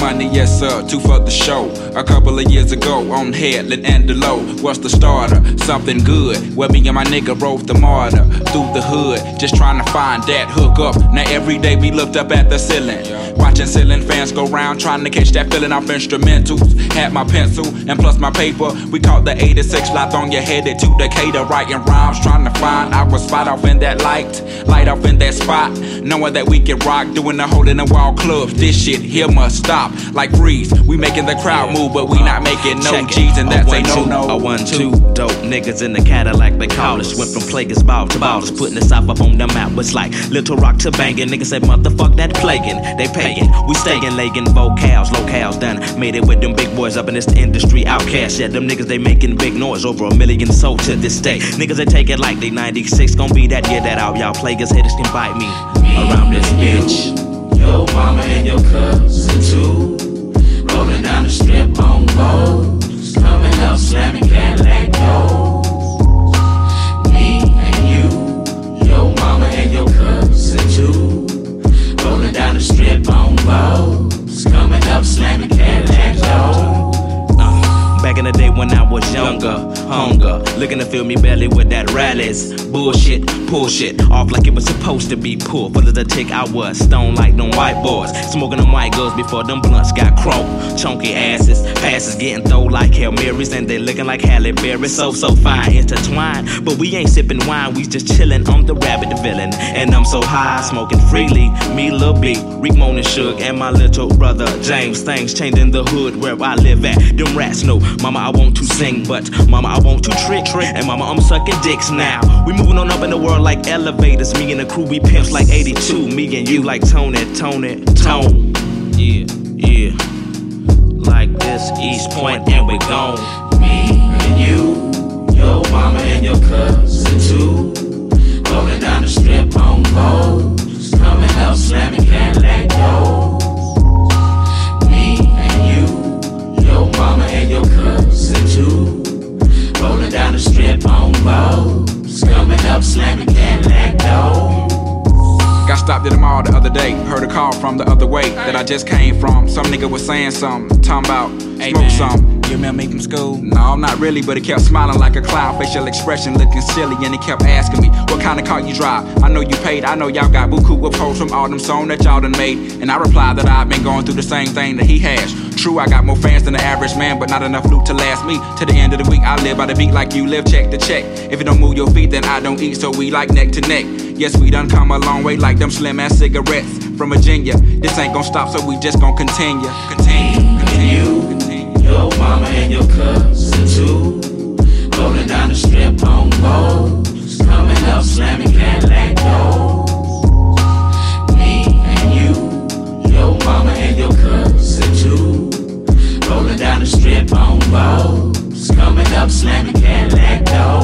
money, yes sir, two for the show. A couple of years ago on Headland and Delowe, what's the starter? Something good. Where me and my nigga rode the MARTA through the hood, just trying to find that hook up. Now every day we looked up at the ceiling, watching ceiling fans go round, trying to catch that feeling off instrumentals. Had my pencil and plus my paper. We caught the 86 fly on your headed to Decatur, writing rhymes, trying to find our spot off in that light, light off in that spot, knowing that we can rock, doing the hole in the wall clubs. This shit here must stop, like freeze. We making the crowd move, but we not making no Check it. G's, and that's a a one, no two, no. A one, two, dope niggas in the Cadillac, they call us. Went from Player's Ball to ballers, putting the South up on the map. Was like Little Rock to banging. Niggas said, motherfuck that plaguing. They paying, we staying, legging vocals, locales done. Made it with them big boys up in this industry. OutKast, yeah, them niggas they making big noise over a million sold to this day. Niggas they take it like they 96, gon' be that year that out. Y'all Plagueis haters can bite me around this bitch. Your mama and your cousin hunger, looking to fill me belly with that rallies. Bullshit, pull shit, off like it was supposed to be pull. Full of the tick, I was stone like them white boys. Smoking them white girls before them blunts got croaked. Chunky asses, passes getting throw like Hail Marys, and they looking like Halle Berry. So, so fine, intertwined. But we ain't sipping wine, we just chillin' on the rabbit villain. And I'm so high, smoking freely. Me, Lil B, Rick Moan and Suge, and my little brother James. Things changing the hood where I live at. Them rats know, Mama, I want to sing, but Mama, I want to trick. Trick And Mama, I'm sucking dicks now. We moving on up in the world like elevators. Me and the crew, we pimps like 82. Me and you like Tony, Tony, Tone. Yeah, yeah. This East Point, and we gone. Me and you, your mama and your cousin too. Rolling down the strip on boats, coming up slamming Cadillac doors. Me and you, your mama and your cousin too. Rolling down the strip on boats, coming up slamming Cadillac. Stopped at the mall the other day. Heard a call from the other way that I just came from. Some nigga was saying something, talking about smoke some. You remember me from school? No, not really, but he kept smiling like a clown, facial expression looking silly, and he kept asking me, What kind of car you drive? I know you paid, I know y'all got buku of posts from all them songs that y'all done made. And I replied that I've been going through the same thing that he has. True, I got more fans than the average man, but not enough loot to last me. To the end of the week, I live by the beat like you live, check to check. If you don't move your feet, then I don't eat, so we like neck to neck. Yes, we done come a long way like them slim ass cigarettes from Virginia. This ain't gonna stop, so we just gonna continue. Continue, continue, continue. Your mama and your cousin too. Rolling down the down the strip on boats. Coming up slamming Cadillac doors.